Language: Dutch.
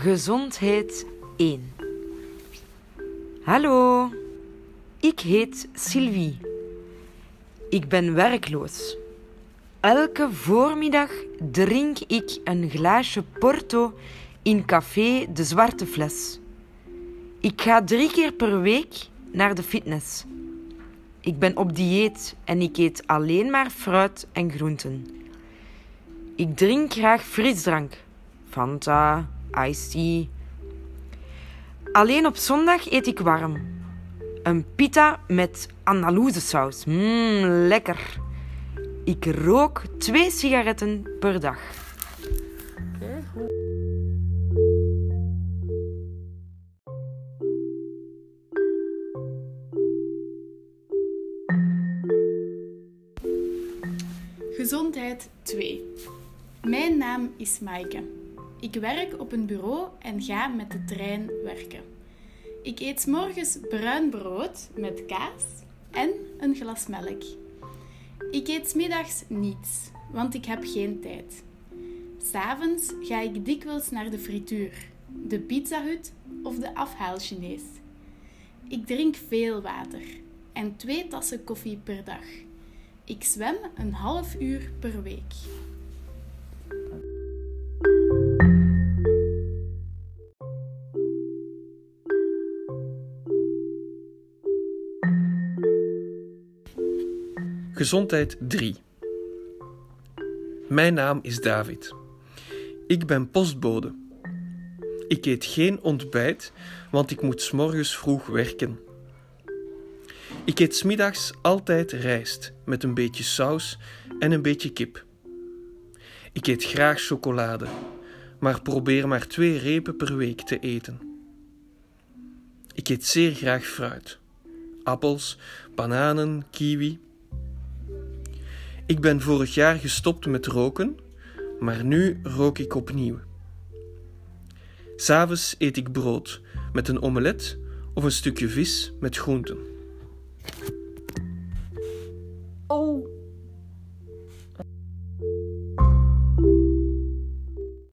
Gezondheid 1. Hallo, ik heet Sylvie. Ik ben werkloos. Elke voormiddag drink ik een glaasje Porto in café De Zwarte Fles. Ik ga drie keer per week naar de fitness. Ik ben op dieet en ik eet alleen maar fruit en groenten. Ik drink graag frisdrank. Fanta, iced tea. Alleen op zondag eet ik warm. Een pita met Andalouse saus. Mmm, lekker. Ik rook twee sigaretten per dag. Gezondheid 2. Mijn naam is Maaike. Ik werk op een bureau en ga met de trein werken. Ik eet morgens bruin brood met kaas en een glas melk. Ik eet middags niets, want ik heb geen tijd. S'avonds ga ik dikwijls naar de frituur, de pizzahut of de afhaalchinees. Ik drink veel water en twee tassen koffie per dag. Ik zwem een half uur per week. Gezondheid 3. Mijn naam is David. Ik ben postbode. Ik eet geen ontbijt, want ik moet 's morgens vroeg werken. Ik eet 's middags altijd rijst met een beetje saus en een beetje kip. Ik eet graag chocolade, maar probeer maar twee repen per week te eten. Ik eet zeer graag fruit: appels, bananen, kiwi. Ik ben vorig jaar gestopt met roken, maar nu rook ik opnieuw. S'avonds eet ik brood met een omelet of een stukje vis met groenten. Oh,